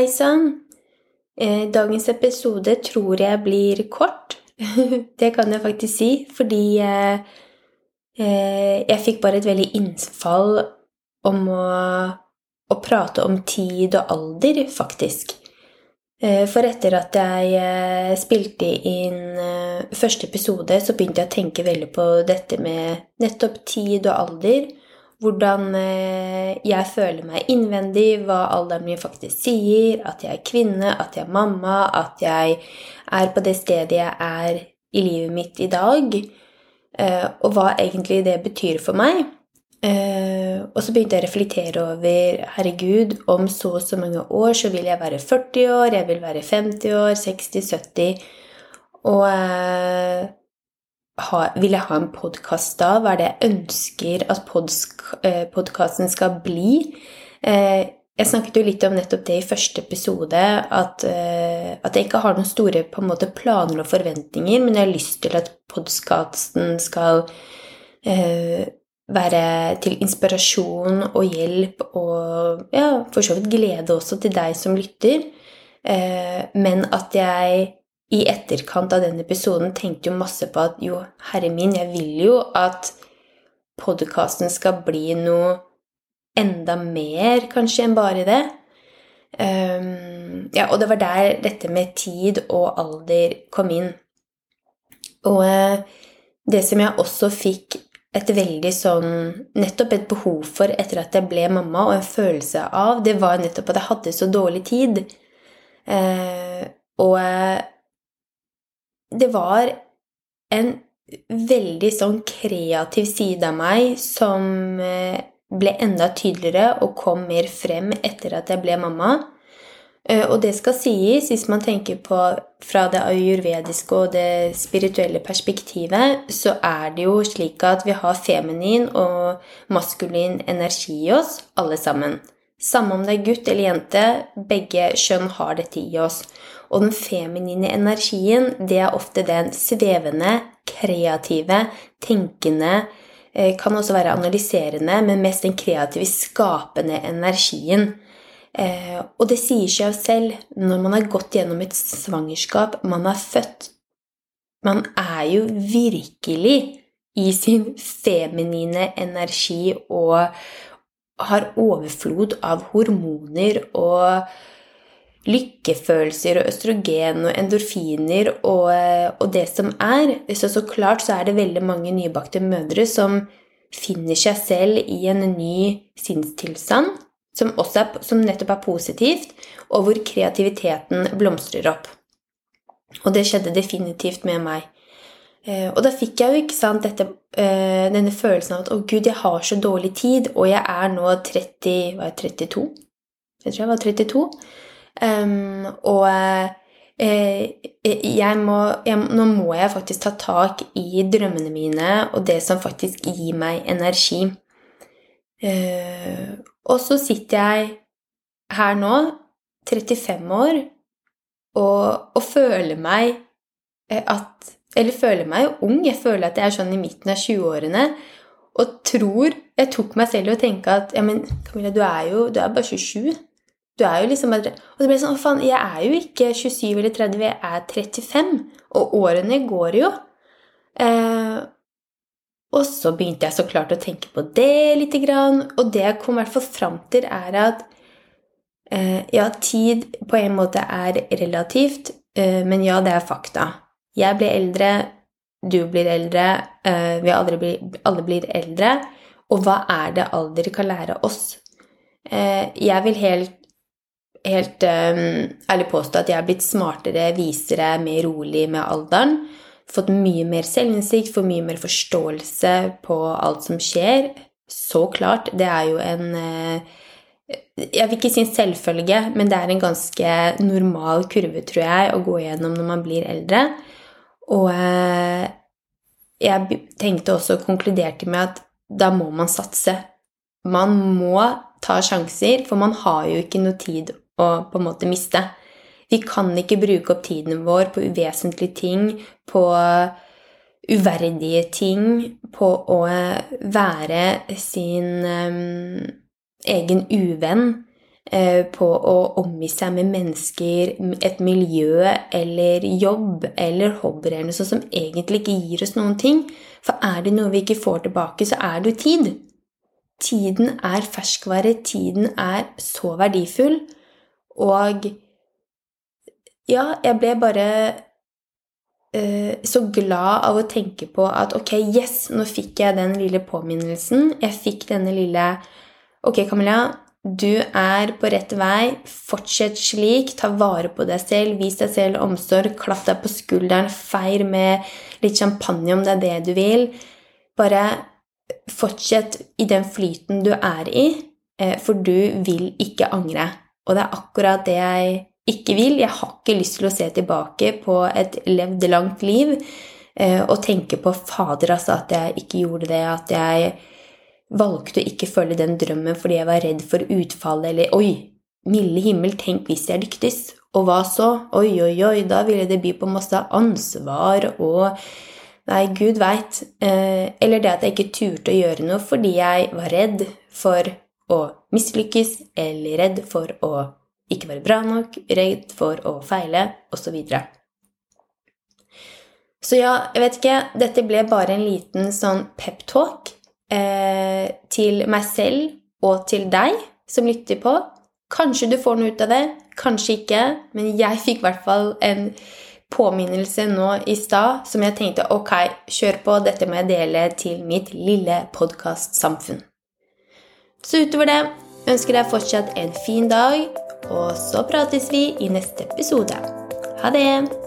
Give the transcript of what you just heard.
Hei sann! Eh, dagens episode tror jeg blir kort. det kan jeg faktisk si, fordi eh, eh, jeg fikk bare et veldig innfall om å, å prate om tid og alder, faktisk. For etter at jeg spilte inn første episode, så begynte jeg å tenke veldig på dette med nettopp tid og alder. Hvordan jeg føler meg innvendig, hva alderen min faktisk sier, at jeg er kvinne, at jeg er mamma, at jeg er på det stedet jeg er i livet mitt i dag, og hva egentlig det betyr for meg. Uh, og så begynte jeg å reflektere over Herregud, om så og så mange år så vil jeg være 40 år, jeg vil være 50 år, 60, 70 Og ha, vil jeg ha en podkast da? Hva er det jeg ønsker at podkasten uh, skal bli? jeg snakket jo litt om nettopp det i første episode, at, at jeg ikke har noen store måte, planer og forventninger, men jeg har lyst til at podkasten skal være til inspirasjon og hjelp og ja, for så vidt glede også til deg som lytter. uh, men at jeg i etterkant av den episoden tenkte jo masse på at jo, herre min, jeg vil jo at podkasten skal bli noe enda mer, kanskje, enn bare det. Um, ja, og det var der dette med tid og alder kom inn. Og uh, det som jeg også fikk et veldig sånn Nettopp et behov for etter at jeg ble mamma, og en følelse av, det var nettopp at jeg hadde så dårlig tid. Eh, og eh, det var en veldig sånn kreativ side av meg som eh, ble enda tydeligere og kom mer frem etter at jeg ble mamma. Eh, og det skal sies, hvis man tenker på fra det ayurvediske og det spirituelle perspektivet, så er det jo slik at vi har feminin og maskulin energi i oss, alle sammen. Samme om det er gutt eller jente, begge kjønn har dette i oss. Og den feminine energien, det er ofte den svevende, kreative, tenkende, eh, kan også være analyserende, men mest den kreative, skapende energien. Eh, og det sier seg jo selv når man har gått gjennom et svangerskap, man er født Man er jo virkelig i sin feminine energi og har overflod av hormoner og lykkefølelser og østrogen og endorfiner og, og det som er. Så, så klart så er det veldig mange nybakte mødre som finner seg selv i en ny sinnstilstand som, er, som nettopp er positivt, og hvor kreativiteten blomstrer opp. Og det skjedde definitivt med meg. Eh, og da fikk jeg jo ikke sant, dette, eh, denne følelsen av at å gud, jeg har så dårlig tid, og jeg er nå 30 Var jeg 32? Jeg tror jeg var 32. Um, og eh, jeg må, jeg, nå må jeg faktisk ta tak i drømmene mine og det som faktisk gir meg energi. Uh, og så sitter jeg her nå, 35 år, og, og føler meg eh, at Eller føler meg ung. Jeg føler at jeg er sånn i midten av 20-årene. Og tror Jeg tok meg selv i å tenke at ja, men Camilla, du er jo du er bare 27. Du er jo liksom Og det ble sånn Å, faen, jeg er jo ikke 27 eller 30, jeg er 35. Og årene går jo. Eh, og så begynte jeg så klart å tenke på det lite grann, og det jeg kom i hvert fall fram til, er at eh, ja, tid på en måte er relativt, eh, men ja, det er fakta. Jeg blir eldre, du blir eldre, eh, vi alle blir, alle blir eldre. Og hva er det alder kan lære oss? Eh, jeg vil helt, helt um, ærlig påstå at jeg er blitt smartere, visere, mer rolig med alderen fått mye mer selvinnsikt, fått mye mer forståelse på alt som skjer. Så klart, det er jo en uh, Jeg vil ikke si en selvfølge, men det er en ganske normal kurve, tror jeg, å gå gjennom når man blir eldre. Og uh, jeg tenkte også og konkluderte med at da må man satse. Man må ta sjanser, for man har jo ikke noe tid å på en måte miste. Vi kan ikke bruke opp tiden vår på uvesentlige ting, på uverdige ting, på å være sin um, egen uvenn. uh, på å omgi seg med mennesker, et miljø eller jobb eller hobbyer eller noe sånt som egentlig ikke gir oss noen ting. For er det noe vi ikke får tilbake, så er det jo tid. Tiden er ferskvare, tiden er så verdifull. Og ja, jeg ble bare uh, så glad av å tenke på at ok, yes, nå fikk jeg den lille påminnelsen. Jeg fikk denne lille Ok, Camilla, du er på rett vei. Fortsett slik. Ta vare på deg selv. Vis deg selv omsorg. Klapp deg på skulderen. Feir med litt champagne om det er det du vil. Bare fortsett i den flyten du er i, eh, for du vil ikke angre. Og det er akkurat det jeg ikke vil. Jeg har ikke lyst til å se tilbake på et levd langt liv eh, og tenke på fader, altså, at jeg ikke gjorde det, at jeg valgte å ikke følge den drømmen fordi jeg var redd for utfallet, eller oi, milde himmel, tenk hvis jeg lyktes, og hva så? Oi, oi, oi, da ville det by på masse ansvar og Nei, gud veit. Eh, eller det at jeg ikke turte å gjøre noe fordi jeg var redd for å mislykkes, eller redd for å ikke være bra nok, redd for å feile, osv. Så, så ja, jeg vet ikke. Dette ble bare en liten sånn peptalk eh, til meg selv og til deg som lytter på. Kanskje du får noe ut av det, kanskje ikke, men jeg fikk i hvert fall en påminnelse nå i stad som jeg tenkte ok, kjør på, dette må jeg dele til mitt lille podkastsamfunn. Så utover det ønsker jeg fortsatt en fin dag, og så prates vi i neste episode. Ha det!